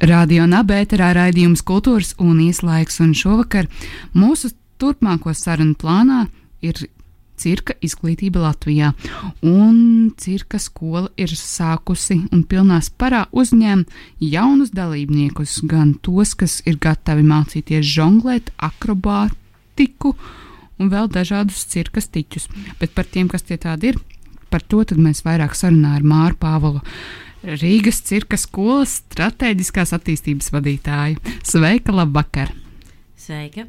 Radio Nabērā raidījums Kultūras un Ieslaiks, un šovakar mūsu turpmāko sarunu plānā ir cirka izglītība Latvijā. Un cirka skola ir sākusi un pilnā sparā uzņēma jaunus dalībniekus, gan tos, kas ir gatavi mācīties žonglēt, akrobātiku un vēl dažādus cirka stiķus. Bet par tiem, kas tie tādi ir, par to mēs vairāk sarunājam ar Māru Pāvolu. Rīgas cirka skolas strateģiskās attīstības vadītāju. Sveika, labvakar! Sveika!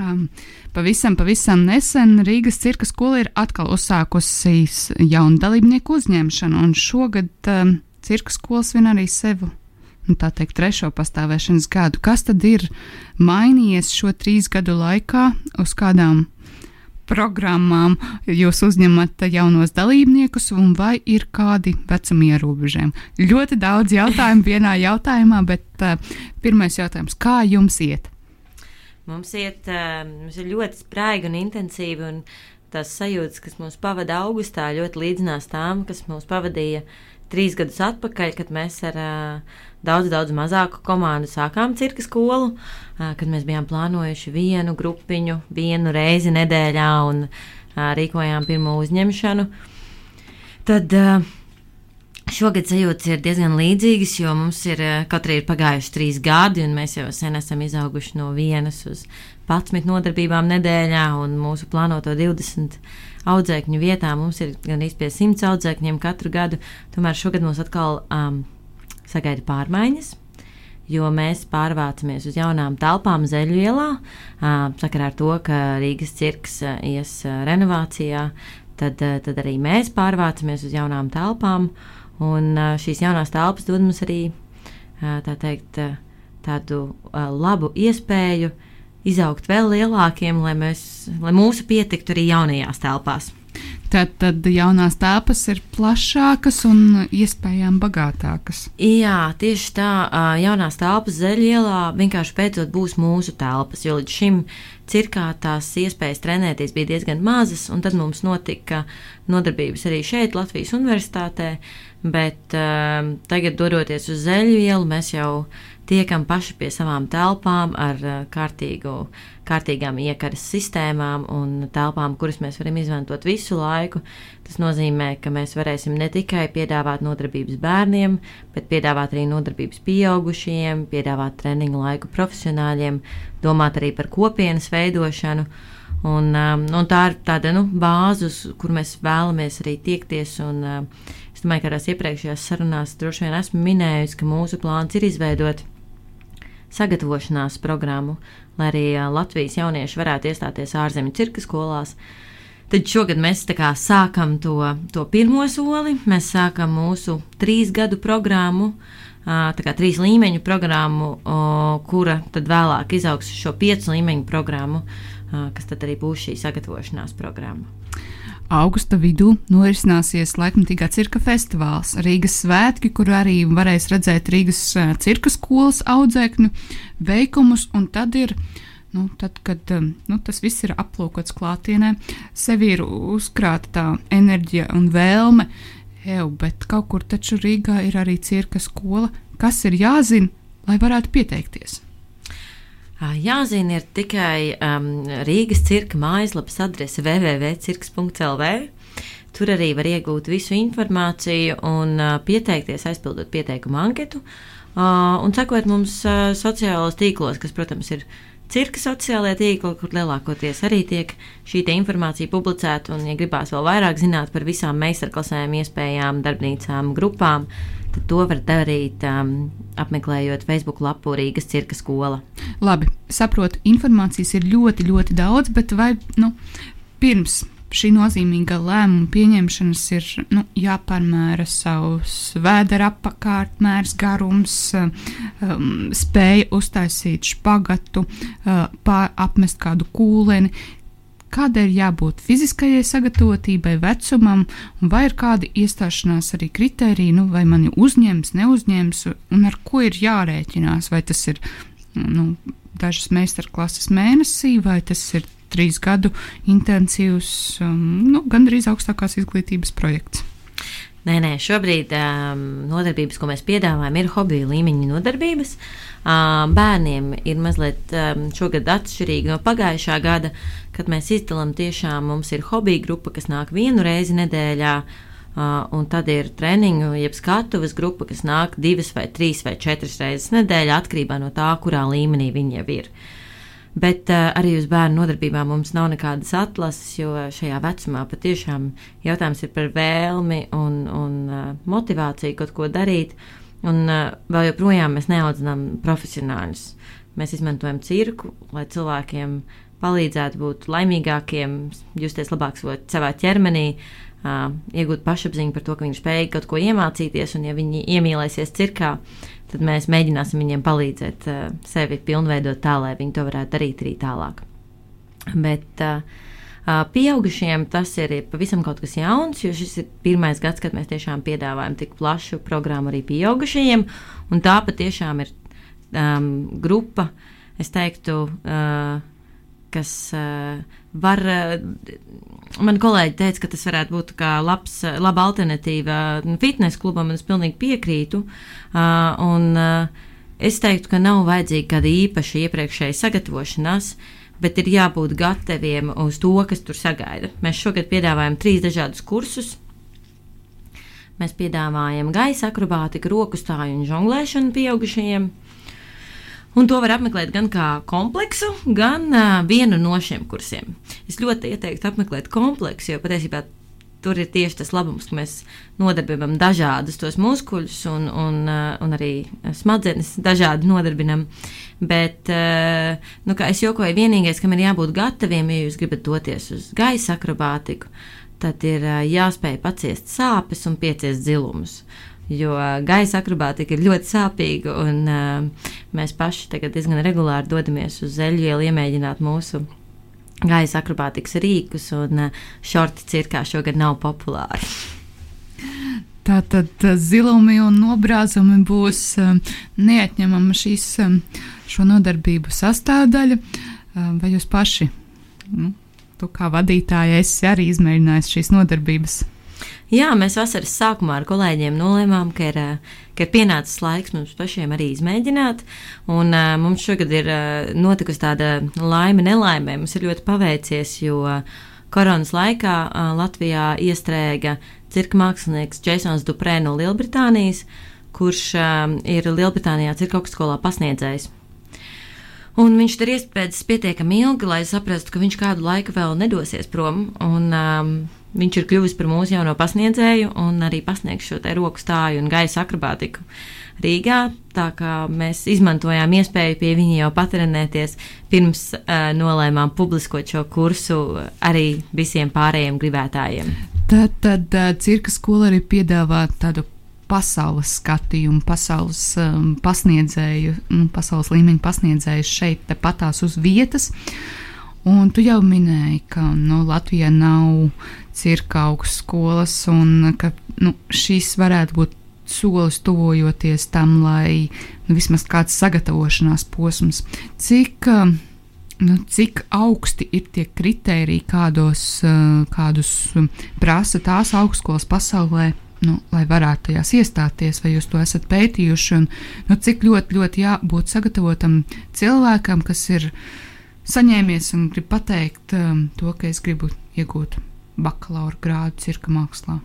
Um, pavisam, pavisam nesen Rīgas cirka skola ir atkal uzsākusi jaunu dalībnieku uzņemšanu, un šogad um, cirka skola svin arī sevi. Nu, tā teikt, trešo pastāvēšanas gadu. Kas tad ir mainījies šo trīs gadu laikā, uz kādām programmām jūs uzņemat jaunos dalībniekus, un vai ir kādi vecuma ierobežojumi? Ļoti daudz jautājumu vienā jautājumā, bet uh, pirmais jautājums - kā jums iet? Mums iet, uh, mums ļoti spraigi un intensīvi, un tās sajūtas, kas mūs pavada augustā, ļoti līdzinās tām, kas mūs pavadīja trīs gadus atpakaļ, kad mēs ar uh, daudz, daudz mazāku komandu sākām cirka skolu, kad mēs bijām plānojuši vienu grupiņu, vienu reizi nedēļā un rīkojām pirmo uzņemšanu. Tad šogad sajūtas ir diezgan līdzīgas, jo mums ir katrai ir pagājuši trīs gadi, un mēs jau sen esam izauguši no vienas uz 11 nodarbībām nedēļā, un mūsu plānoto 20 audzēkņu vietā mums ir gan īsti pie 100 audzēkņiem katru gadu. Tomēr šogad mums atkal um, sagaida pārmaiņas. Jo mēs pārvācamies uz jaunām telpām Zeļu ielā, sakarā ar to, ka Rīgas cirks ies renovācijā, tad, tad arī mēs pārvācamies uz jaunām telpām. Un šīs jaunās telpas dod mums arī tā teikt, tādu labu iespēju izaugt vēl lielākiem, lai, mēs, lai mūsu pietiktu arī jaunajās telpās. Tad, tad jaunās telpas ir plašākas un iespējām bagātākas. Jā, tieši tā. Jaunās telpas zeļielā vienkārši beidzot būs mūsu telpas, jo līdz šim cirkā tās iespējas trenēties bija diezgan mazas, un tad mums notika nodarbības arī šeit, Latvijas Universitātē. Bet uh, tagad, dodoties uz zeļu ielu, mēs jau tiekam paši pie savām telpām ar uh, kārtīgu, kārtīgām iekaras sistēmām un telpām, kuras mēs varam izmantot visu laiku. Tas nozīmē, ka mēs varēsim ne tikai piedāvāt nodarbības bērniem, bet piedāvāt arī nodarbības pieaugušajiem, piedāvāt treniņu laiku profesionāļiem, domāt arī par kopienas veidošanu. Un, um, un tā ir tāda nu, bāze, kur mēs vēlamies arī tiekties. Un, uh, es domāju, ka tās iepriekšējās sarunās droši vien esmu minējusi, ka mūsu plāns ir izveidot sagatavošanās programmu, lai arī Latvijas jaunieši varētu iestāties ārzemju cirka skolās. Tad šogad mēs sākam to, to pirmo soli. Mēs sākam mūsu trīs gadu programmu, tā kā trīs līmeņu programmu, kura tad vēlāk izaugs šo piecu līmeņu programmu, kas tad arī būs šī sagatavošanās programma augusta vidū norisināsies laikmatīgā cirka festivāls, Rīgas svētki, kur arī varēs redzēt Rīgas cirka skolas audzēkņu veikumus, un tad ir. Nu, tad, kad nu, tas viss ir aplūkots klātienē, sev ir uzkrāta tā enerģija un vēlme, jau, bet kaut kur taču Rīgā ir arī cirka skola, kas ir jāzina, lai varētu pieteikties. Jāzina ir tikai um, Rīgas cirka mājaslapas adrese www.cirks.lv. Tur arī var iegūt visu informāciju un uh, pieteikties, aizpildot pieteikumu anketu uh, un sekot mums uh, sociālajos tīklos, kas, protams, ir cirka sociālajie tīkli, kur lielākoties arī tiek šī informācija publicēta. Un, ja gribās vēl vairāk zināt par visām meistarklasēm, iespējām, darbnīcām, grupām, tad to var darīt um, apmeklējot Facebook lapu Rīgas cirka skola. Labi, saprotu, informācijas ir ļoti, ļoti daudz, bet vai nu, pirms šī nozīmīga lēmuma pieņemšanas ir nu, jāpārmēra savs vēdera apakārtmērs, garums, um, spēja uztaisīt špagatu, uh, apmest kādu kūleni. Kādai ir jābūt fiziskajai sagatavotībai, vecumam, vai ir kādi iestāšanās arī kriteriji, nu, vai mani uzņems, neuzņems, un ar ko ir jārēķinās? Vai tas ir nu, dažas meistarklases mēnesī, vai tas ir trīs gadu intensīvs, um, nu, gandrīz augstākās izglītības projekts. Nē, nē, šobrīd um, nodarbības, ko mēs piedāvājam, ir hobija līmeņa nodarbības. Um, bērniem ir mazliet um, šogad atšķirīgi no pagājušā gada, kad mēs izdalām tiešām mums ir hobija grupa, kas nāk vienu reizi nedēļā. Uh, un tad ir treniņu, jeb skatuves grupa, kas nāk divas, vai trīs, vai četras reizes nedēļā, atkarībā no tā, kurā līmenī viņi jau ir. Uh, Bet uh, arī uz bērnu nodarbībām mums nav nekādas atlases, jo šajā vecumā patiešām jautājums ir par vēlmi un, un uh, motivāciju kaut ko darīt. Un uh, vēl joprojām mēs neaudzinām profesionāļus. Mēs izmantojam cirku, lai cilvēkiem palīdzētu būt laimīgākiem, justies labāk savā ķermenī, uh, iegūt pašapziņu par to, ka viņi spēj kaut ko iemācīties, un ja viņi iemīlēsies cirkā, tad mēs mēģināsim viņiem palīdzēt uh, sevi pilnveidot tā, lai viņi to varētu darīt arī tālāk. Bet uh, pieaugušiem tas ir pavisam kaut kas jauns, jo šis ir pirmais gads, kad mēs tiešām piedāvājam tik plašu programmu arī pieaugušajiem, un tā patiešām ir um, grupa, es teiktu, uh, kas uh, var. Uh, man kolēģi teica, ka tas varētu būt kā labs, laba alternatīva fitnesa klubam, un es pilnīgi piekrītu. Un, es teiktu, ka nav vajadzīga kāda īpaša iepriekšēja sagatavošanās. Bet ir jābūt gataviem uz to, kas tur sagaida. Mēs šogad piedāvājam trīs dažādus kursus. Mēs piedāvājam gaisa akrobātiku, roku stāju un žonglēšanu pieaugušajiem. Un to var apmeklēt gan kā kompleksu, gan uh, vienu no šiem kursiem. Es ļoti ieteiktu apmeklēt kompleksu, jo patiesībā tur ir tieši tas labums, ka mēs nodarbinām dažādus tos muskuļus un, un, uh, un arī smadzenes dažādi nodarbinam. Bet, uh, nu, es jokoju, vienīgais, kam ir jābūt gataviem, ja jūs gribat doties uz gaisa akrobātiku, tad ir uh, jāspēj paciest sāpes un pieciest dzilumus jo gaisa akrobātika ir ļoti sāpīga, un uh, mēs paši tagad diezgan regulāri dodamies uz zeļu ielu iemēģināt mūsu gaisa akrobātikas rīkus, un uh, šorti cirkā šogad nav populāri. Tātad zilumi un nobrāzumi būs uh, neatņemama šīs um, šo nodarbību sastāvdaļa. Uh, vai jūs paši, nu, tu kā vadītāja, esi arī izmēģinājis šīs nodarbības? Jā, mēs vasaras sākumā ar kolēģiem nolēmām, ka ir, eh, ka ir pienācis laiks mums pašiem arī izmēģināt. Un, uh, mums šogad ir uh, notikusi tāda laime, nelaime. Mums ir ļoti paveicies, jo koronas laikā uh, Latvijā iestrēga cirka mākslinieks Jasons Duprē no Lielbritānijas, kurš uh, ir Lielbritānijā cirka augstskolā pasniedzējs. Un viņš ir iespējams pietiekami ilgi, lai saprastu, ka viņš kādu laiku vēl nedosies prom. Un, um, Viņš ir kļuvis par mūsu jauno pasniedzēju un arī pasniegs šo te roku stāju un gaisa akrobātiku Rīgā. Tā kā mēs izmantojām iespēju pie viņa jau patrenēties, pirms uh, nolēmām publiskot šo kursu arī visiem pārējiem gribētājiem. Tad, tad uh, cirka skola arī piedāvā tādu pasaules skatījumu, pasaules um, pasniedzēju, um, pasaules līmeņa pasniedzēju šeit, tepatās uz vietas. Un tu jau minēji, ka nu, Latvijā nav cirka augstskolas, un ka nu, šis varētu būt solis tuvojoties tam, lai nu, vismaz kāds sagatavošanās posms. Cik, nu, cik augsti ir tie kriteriji, kādos, kādus prasa tās augstskolas pasaulē? Nu, lai varētu tajās iestāties, vai jūs to esat pētījuši, un nu, cik ļoti, ļoti jābūt sagatavotam cilvēkam, kas ir saņēmies un grib pateikt um, to, ka es gribu iegūt bakalaura grādu cirka mākslā?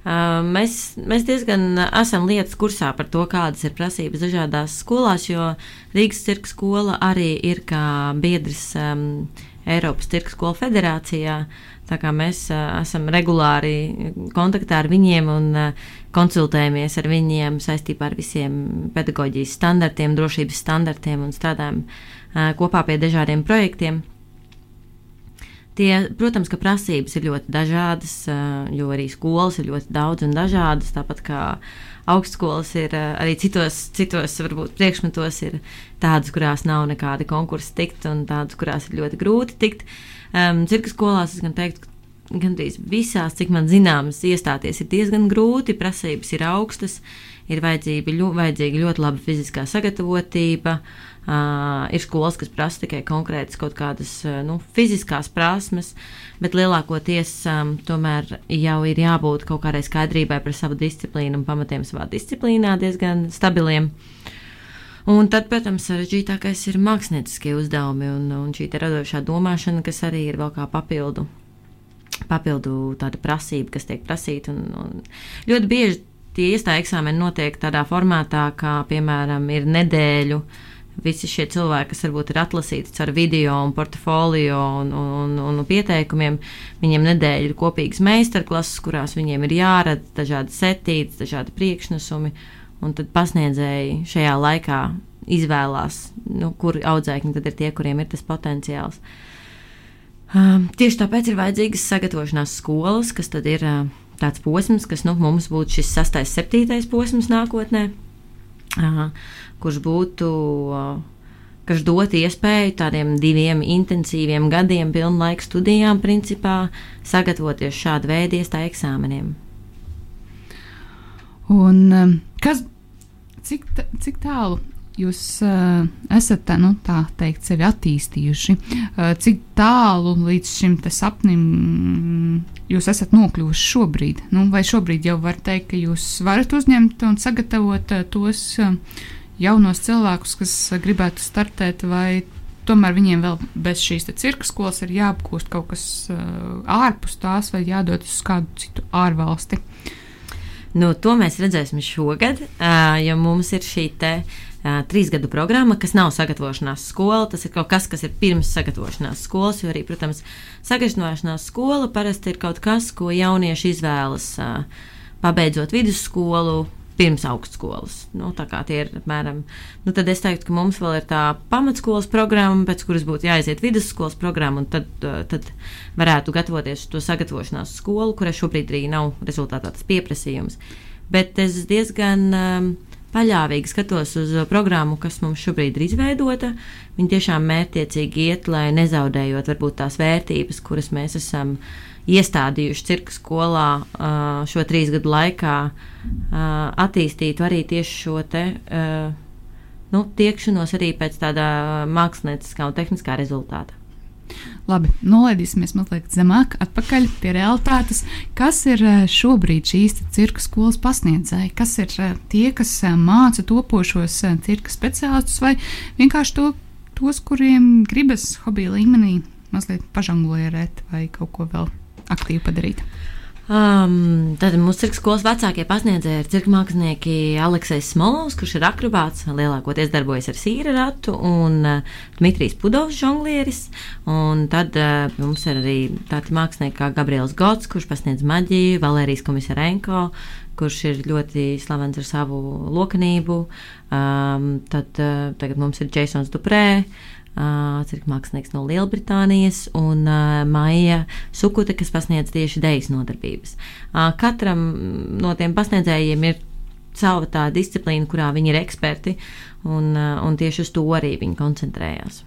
Mēs, mēs diezgan esam lietas kursā par to, kādas ir prasības dažādās skolās, jo Rīgas cirka skola arī ir kā biedrs um, Eiropas cirka skolu federācijā. Tā kā mēs uh, esam regulāri kontaktā ar viņiem un uh, konsultējamies ar viņiem saistībā ar visiem pedagoģijas standartiem, drošības standartiem un strādājam uh, kopā pie dažādiem projektiem. Tie, protams, ka prasības ir ļoti dažādas, jo arī skolas ir ļoti daudz un dažādas. Tāpat kā augstskolas ir arī citos, citos varbūt, priekšmetos, ir tādas, kurās nav nekāda konkursa tikt, un tādas, kurās ir ļoti grūti tikt. Um, cirka skolās es gan teiktu, gandrīz visās, cik man zināmas, iestāties ir diezgan grūti, prasības ir augstas, ir vajadzīga, ļo, vajadzīga ļoti laba fiziskā sagatavotība. Uh, ir skolas, kas prasa tikai konkrētas kaut kādas nu, fiziskās prasmes, bet lielākoties um, tomēr jau ir jābūt kaut kādai skaidrībai par savu disciplīnu un pamatiem savā disciplīnā diezgan stabiliem. Un tad, protams, sarežģītākais ir mākslinieckie uzdevumi un, un šī radošā domāšana, kas arī ir vēl kā papildu, papildu tāda prasība, kas tiek prasīta. Un, un ļoti bieži tie iestāja eksāmeni notiek tādā formātā, kā, piemēram, ir nedēļu. Visi šie cilvēki, kas varbūt ir atlasīti ar video un portfolio un, un, un, pieteikumiem, viņiem nedēļa ir kopīgas meistarklases, kurās viņiem ir jārada dažādi setītes, dažādi priekšnesumi. Un tad pasniedzēji šajā laikā izvēlās, nu, kuri audzēkņi tad ir tie, kuriem ir tas potenciāls. Um, tieši tāpēc ir vajadzīgas sagatavošanās skolas, kas tad ir uh, tāds posms, kas nu, mums būtu šis sastais, septītais posms nākotnē, uh, kurš būtu. Uh, kas dot iespēju tādiem diviem intensīviem gadiem, pilnlaika studijām, principā sagatavoties šāda veida iestāju eksāmeniem. Un kas, cik, cik tālu jūs uh, esat tā, nu, tā teikt, sevi attīstījuši? Uh, cik tālu līdz šim sapnim jūs esat nokļuvuši šobrīd? Nu, vai šobrīd jau var teikt, ka jūs varat uzņemt un sagatavot uh, tos uh, jaunos cilvēkus, kas uh, gribētu startēt, vai tomēr viņiem vēl bez šīs cirka skolas ir jāapgūst kaut kas uh, ārpus tās, vai jādod uz kādu citu ārvalsti? Nu, to mēs redzēsim šogad, uh, jo mums ir šī te uh, trīs gadu programma, kas nav sagatavošanās skola. Tas ir kaut kas, kas ir pirms sagatavošanās skolas, jo arī, protams, sagatavošanās skola parasti ir kaut kas, ko jaunieši izvēlas uh, pabeidzot vidusskolu, pirms augstskolas. Nu, tā kā tie ir apmēram. Nu, tad es teiktu, ka mums vēl ir tā pamatskolas programma, pēc kuras būtu jāiziet vidusskolas programma, un tad, tad varētu gatavoties to sagatavošanās skolu, kurai šobrīd arī nav rezultātā tas pieprasījums. Bet es diezgan. Um, paļāvīgi skatos uz programmu, kas mums šobrīd ir izveidota. Viņi tiešām mērķiecīgi iet, lai nezaudējot varbūt tās vērtības, kuras mēs esam iestādījuši cirka skolā šo trīs gadu laikā, attīstītu arī tieši šo te. Nu, tiekšanos arī pēc tāda mākslinieckā un tehniskā rezultāta. Labi, nolaidīsimies mazliet zemāk, atpakaļ pie realitātes. Kas ir eh, šobrīd šīs cirka skolas pasniedzēji? Kas ir eh, tie, kas eh, māca topošos cirka speciālistus, vai vienkārši to, tos, kuriem gribas hobija līmenī mazliet pažanglierēt vai kaut ko vēl aktīvi padarīt? Um, tad mūsu cirka skolas vecākie pasniedzēji ir cirka mākslinieki Aleksis Smolovs, kurš ir akrobāts, lielākoties darbojas ar sīra ratu, un uh, Dmitrijs Pudovs, žonglieris. Un tad uh, mums ir arī tādi mākslinieki kā Gabriels Gots, kurš pasniedz maģiju, Valērijas komisarenko, kurš ir ļoti slavens ar savu lokanību. Um, tad uh, tagad mums ir Jasons Duprē, uh, cirka mākslinieks no Lielbritānijas, un Maija Sukute, kas pasniedz tieši dejas nodarbības. Katram no tiem pasniedzējiem ir sava tā disciplīna, kurā viņi ir eksperti, un, un tieši uz to arī viņi koncentrējās.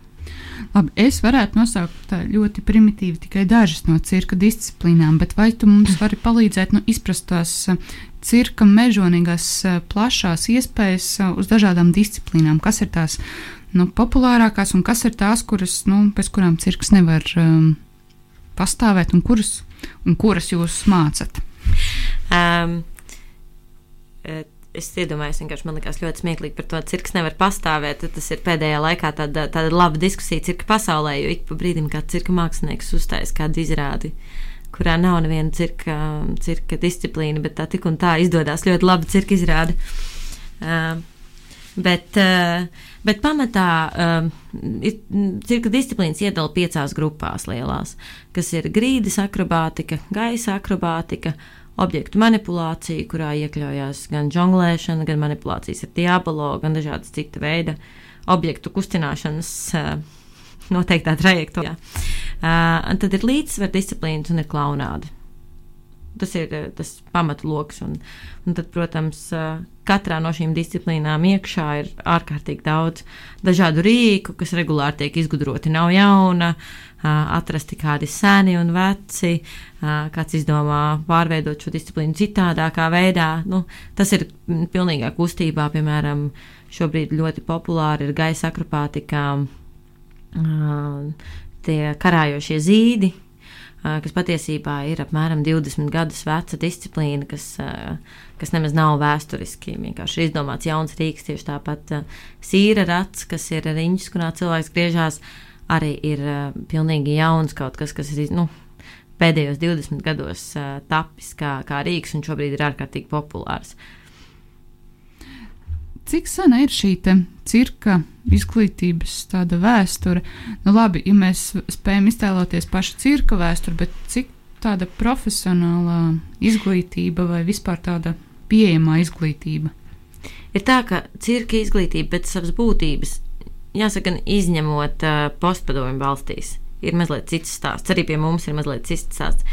Labi, es varētu nosaukt ļoti primitīvi tikai dažas no cirka disciplīnām, bet vai tu mums vari palīdzēt nu, izprast tās cirka mežonīgās plašās iespējas uz dažādām disciplīnām? Kas ir tās nu, populārākās un kas ir tās, kuras, nu, bez kurām cirks nevar um, pastāvēt un kuras, un kuras jūs mācat? Um, es iedomājos, vienkārši man liekas ļoti smieklīgi par to, ka cirks nevar pastāvēt. Tas ir pēdējā laikā tāda, tāda laba diskusija cirka pasaulē, jo ik pa brīdim kāds cirka mākslinieks uzstājas kādu izrādi. Kurā nav neviena cirka, cirka disciplīna, bet tā tik un tā izdodas ļoti labi cirka izrāde. Uh, bet uh, Bet pamatā ir cirka disciplīnas iedala piecās grupās lielās, kas ir grīdas akrobātika, gaisa akrobātika, objektu manipulācija, kurā iekļaujās gan žonglēšana, gan manipulācijas ar diabolo, gan dažādas cita veida objektu kustināšanas uh, noteiktā trajektorijā. Tad ir līdzsver disciplīnas un ir klaunādi. Tas ir tas pamatloks. Un, un tad, protams, katrā no šīm disciplīnām iekšā ir ārkārtīgi daudz dažādu rīku, kas regulāri tiek izgudroti. Nav jauna, atrasti kādi seni un veci, kāds izdomā pārveidot šo disciplīnu citādākā veidā. Nu, tas ir pilnīgā kustībā, piemēram, šobrīd ļoti populāri ir gaisa akrobātikā tie karājošie zīdi, kas patiesībā ir apmēram 20 gadus veca disciplīna, kas, kas nemaz nav vēsturiski. Vienkārši ir izdomāts jauns rīks, tieši tāpat sīra rats, kas ir riņķis, kurā cilvēks griežās, arī ir pilnīgi jauns kaut kas, kas ir. Nu, Pēdējos 20 gados uh, tapis kā, kā rīks, un šobrīd ir ārkārtīgi populārs. Cik sena ir šī cirka izglītības tāda vēsture. Nu, labi, ja mēs spējam iztēloties pašu cirka vēsturi, bet cik tāda profesionālā izglītība vai vispār tāda pieejamā izglītība? Ir tā, ka cirka izglītība pēc savas būtības, jāsaka, izņemot uh, postpadomju valstīs, ir mazliet cits stāsts. Arī pie mums ir mazliet cits stāsts.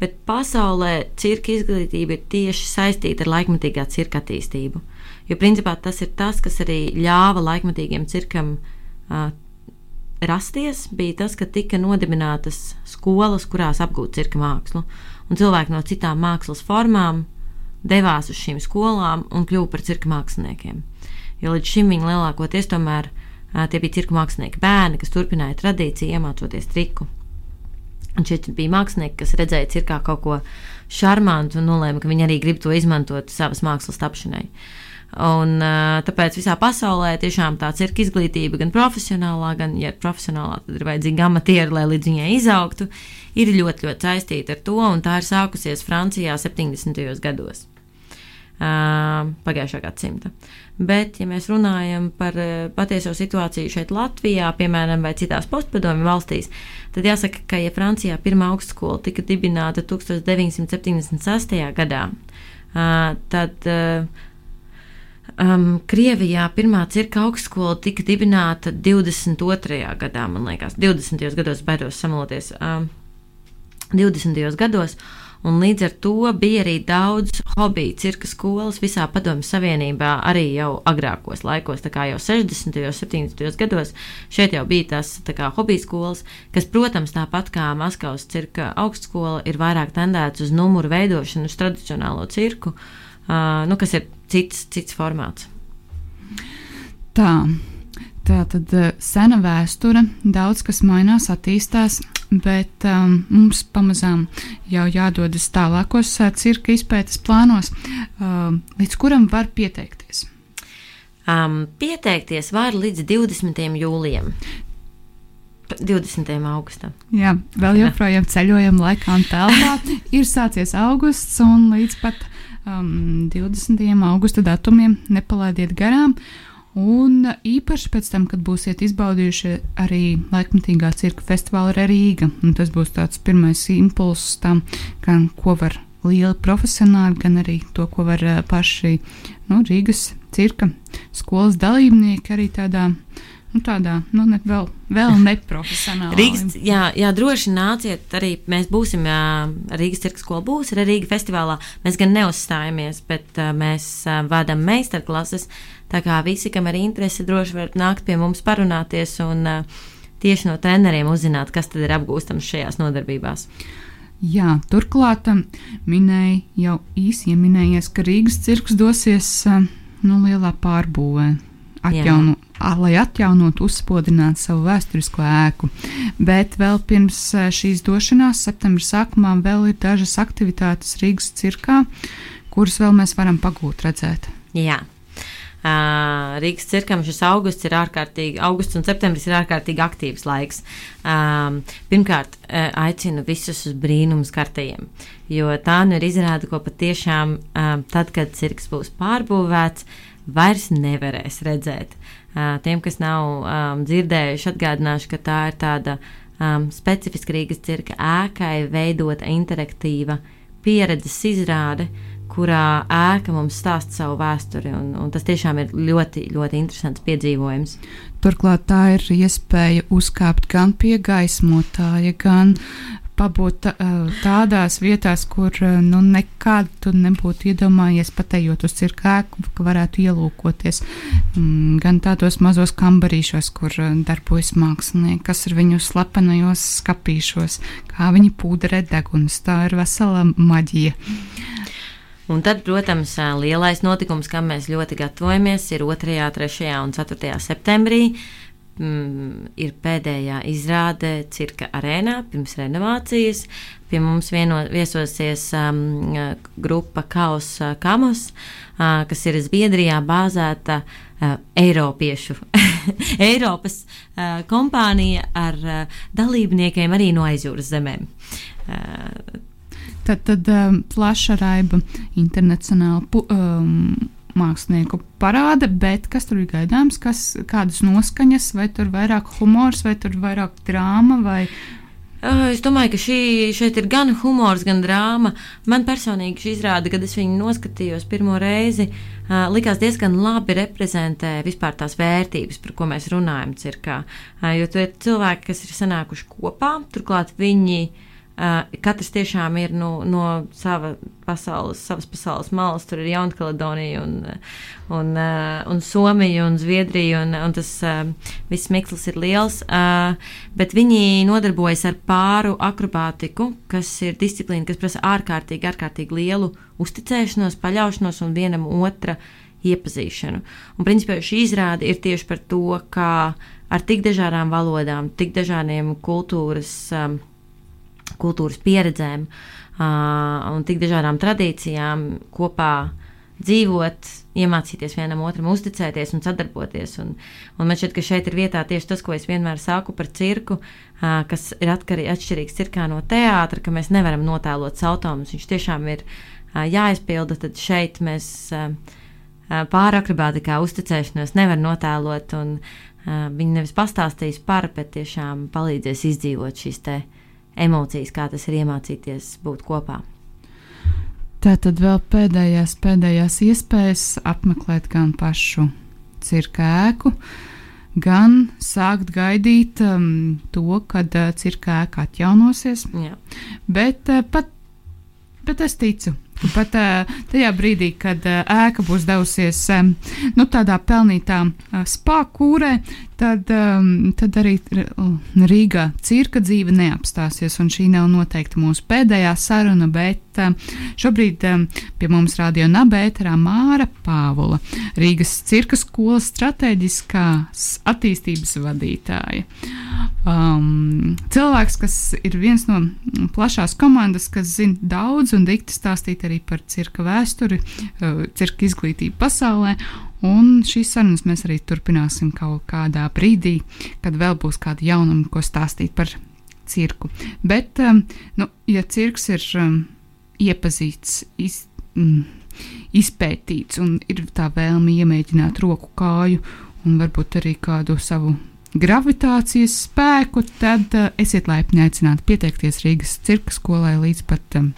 Bet pasaulē cirka izglītība ir tieši saistīta ar laikmatīgā cirka attīstību. Jo principā tas ir tas, kas arī ļāva laikmatīgiem cirkam uh, rasties, bija tas, ka tika nodibinātas skolas, kurās apgūt cirka mākslu. Un cilvēki no citām mākslas formām devās uz šīm skolām un kļuva par cirka māksliniekiem. Jo līdz šim viņi lielākoties tomēr uh, tie bija cirka mākslinieki bērni, kas turpināja tradīciju, iemācoties triku. Un šeit bija mākslinieki, kas redzēja cirkā kaut ko šarmantu un nolēma, ka viņi arī grib to izmantot savas mākslas tapšanai. Uh, Un, tāpēc visā pasaulē tiešām tā cirka izglītība, gan profesionālā, gan, ja ir profesionālā, tad ir vajadzīga amatieri, lai līdz viņai izaugtu, ir ļoti, ļoti saistīta ar to, un tā ir sākusies Francijā 70. gados. Uh, pagājušā gadsimta. Bet, ja mēs runājam par uh, patieso situāciju šeit, Latvijā, piemēram, vai citās postpadomju valstīs, tad jāsaka, ka, ja Francijā pirmā augstskola tika dibināta 1976. gadā, uh, tad Um, Krievijā pirmā cirka augstskola tika dibināta 22. gadā, man liekas, 20. gados, baidos samoloties. Um, 20. gados, un līdz ar to bija arī daudz hobiju cirka skolas visā Padomju Savienībā, arī jau agrākos laikos, tā kā jau 60. un 70. gados. Šeit jau bija tās kā, hobiju skolas, kas, protams, tāpat kā Maskavas cirka augstskola, ir vairāk tendēts uz numuru veidošanu, uz tradicionālo cirku, uh, nu, kas ir cits, cits formāts. Tā. Tā tad uh, sena vēsture, daudz kas mainās, attīstās, bet um, mums pamazām jau jādodas tālākos uh, cirka izpētes plānos, uh, līdz kuram var pieteikties. Um, pieteikties var līdz 20. jūlijam. 20. augustam. Jā, vēl joprojām ceļojam laikā un telpā. Ir sācies augusts un līdz pat um, 20. augusta datumiem nepalaidiet garām. Un īpaši pēc tam, kad būsiet izbaudījuši arī laikmatīgā cirka festivāla Rīga, un tas būs tāds pirmais impulss tam, gan ko var lieli profesionāļi, gan arī to, ko var uh, paši nu, Rīgas cirka skolas dalībnieki arī tādā nu, tādā nu, ne, vēl, vēl neprofesionālā. Rīgas, jā, jā, droši nāciet, arī mēs būsim jā, Rīgas cirka skola, būs arī Rīga festivālā. Mēs gan neuzstājamies, bet uh, mēs uh, vadām meistarklases. Tā kā visi, kam ir interese, droši var nākt pie mums parunāties un uh, tieši no treneriem uzzināt, kas tad ir apgūstams šajās nodarbībās. Jā, turklāt minēja jau īsi ieminējies, ka Rīgas cirks dosies nu, lielā pārbūvē atjauno, lai atjaunotu, uzspodrinātu savu vēsturisko ēku. Bet vēl pirms šīs došanās, septembra sākumā, vēl ir dažas aktivitātes Rīgas cirkā, kuras vēl mēs varam pagūt redzēt. Jā. Uh, Rīgas cirkam šis augusts ir ārkārtīgi, augusts un septembris ir ārkārtīgi aktīvs laiks. Um, pirmkārt, uh, aicinu visus uz brīnumu kartajiem, jo tā nu ir izrāda, ko patiešām um, tad, kad cirks būs pārbūvēts, uh, vairs nevarēs redzēt. Tiem, kas nav um, dzirdējuši, atgādināšu, ka tā ir tāda um, specifiska Rīgas cirka ēkai veidota interaktīva pieredzes izrāde, kurā ēka mums stāsta savu vēsturi, un, un tas tiešām ir ļoti, ļoti interesants piedzīvojums. Turklāt tā ir iespēja uzkāpt gan pie gaismotāja, gan pabūt tādās vietās, kur nu, nekad tu nebūtu iedomājies, patējot uz cirkāku, ka varētu ielūkoties mm, gan tādos mazos kambarīšos, kur darbojas mākslinieki, kas ir viņu slepenajos skapīšos, kā viņi pūderē deguns. Tā ir vesela maģija. Un tad, protams, lielais notikums, kam mēs ļoti gatavojamies, ir 2., 3. un 4. septembrī mm, ir pēdējā izrāde Cirka arēnā pirms renovācijas. Pie mums vieno, viesosies um, grupa Kaus Kamos, uh, kas ir Zviedrijā bāzēta uh, Eiropiešu, Eiropas uh, kompānija ar uh, dalībniekiem arī no aizjūras zemēm. Uh, tad, tad um, plaša raiba internacionāla. Um, mākslinieku parāda, bet kas tur ir gaidāms, kas, kādas noskaņas, vai tur vairāk humors, vai tur vairāk drāma, vai Es domāju, ka šī, šeit ir gan humors, gan drāma. Man personīgi šī izrāde, kad es viņu noskatījos pirmo reizi, uh, likās diezgan labi reprezentē vispār tās vērtības, par ko mēs runājam. Cirkā. Uh, jo tur ir cilvēki, kas ir sanākuši kopā, turklāt viņi uh, Uh, katrs tiešām ir nu, no sava pasaules, savas pasaules malas. Tur ir Jaunkaledonija, un, un, uh, un Somija un Zviedrija, un, un tas uh, viss mikslis ir liels. Uh, bet viņi nodarbojas ar pāru akrobātiku, kas ir disciplīna, kas prasa ārkārtīgi, ārkārtīgi lielu uzticēšanos, paļaušanos un vienam otra iepazīšanu. Un, principā, šī izrāde ir tieši par to, kā ar tik dažādām valodām, tik dažādiem kultūras. Um, kultūras pieredzēm uh, un tik dažādām tradīcijām kopā dzīvot, iemācīties vienam otram uzticēties un sadarboties. Un, un man šķiet, ka šeit ir vietā tieši tas, ko es vienmēr saku par cirku, uh, kas ir atkarī, atšķirīgs cirkā no teātra, ka mēs nevaram notēlot sautumus. Viņš tiešām ir uh, jāizpilda, tad šeit mēs uh, pārakrobātikā uzticēšanos nevar notēlot, un uh, viņi nevis pastāstīs par, bet tiešām palīdzēs izdzīvot šīs te emocijas, kā tas ir iemācīties būt kopā. Tā tad vēl pēdējās, pēdējās iespējas apmeklēt gan pašu cirka ēku, gan sākt gaidīt um, to, kad uh, cirka ēka atjaunosies. Jā. Bet, uh, pat, bet es ticu, ka pat uh, tajā brīdī, kad uh, ēka būs devusies um, nu, tādā pelnītā uh, spākūrē, tad, um, tad arī Rīgā cirka dzīve neapstāsies. Šī nav noteikti mūsu pēdējā saruna, bet um, šobrīd um, pie mums radio nabēterā Māra Pāvula, Rīgas cirka skolas strateģiskās attīstības vadītāja. Um, cilvēks, kas ir viens no plašās komandas, kas zina daudz un dikti stāstīt arī par cirka vēsturi, uh, cirka izglītību pasaulē. Un šīs sarunas mēs arī turpināsim kaut kādā brīdī, kad vēl būs kāda jaunuma, ko stāstīt par cirku. Bet, um, nu, ja cirks ir um, iepazīts, iz, mm, izpētīts un ir tā vēlme iemēģināt roku kāju un varbūt arī kādu savu gravitācijas spēku, tad uh, esiet laipni aicināti pieteikties Rīgas cirka skolai līdz pat um,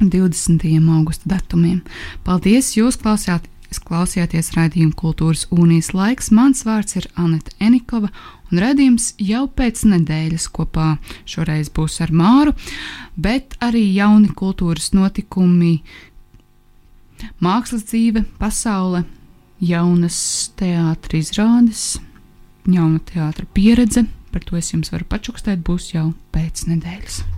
20. augusta datumiem. Paldies, jūs klausījāt! klausījāties raidījuma Kultūras Unijas laiks. Mans vārds ir Anita Enikova, un raidījums jau pēc nedēļas kopā šoreiz būs ar Māru, bet arī jauni kultūras notikumi, mākslas dzīve, pasaule, jaunas teātris izrādes, jauna teātra pieredze. Par to es jums varu pačukstēt, būs jau pēc nedēļas.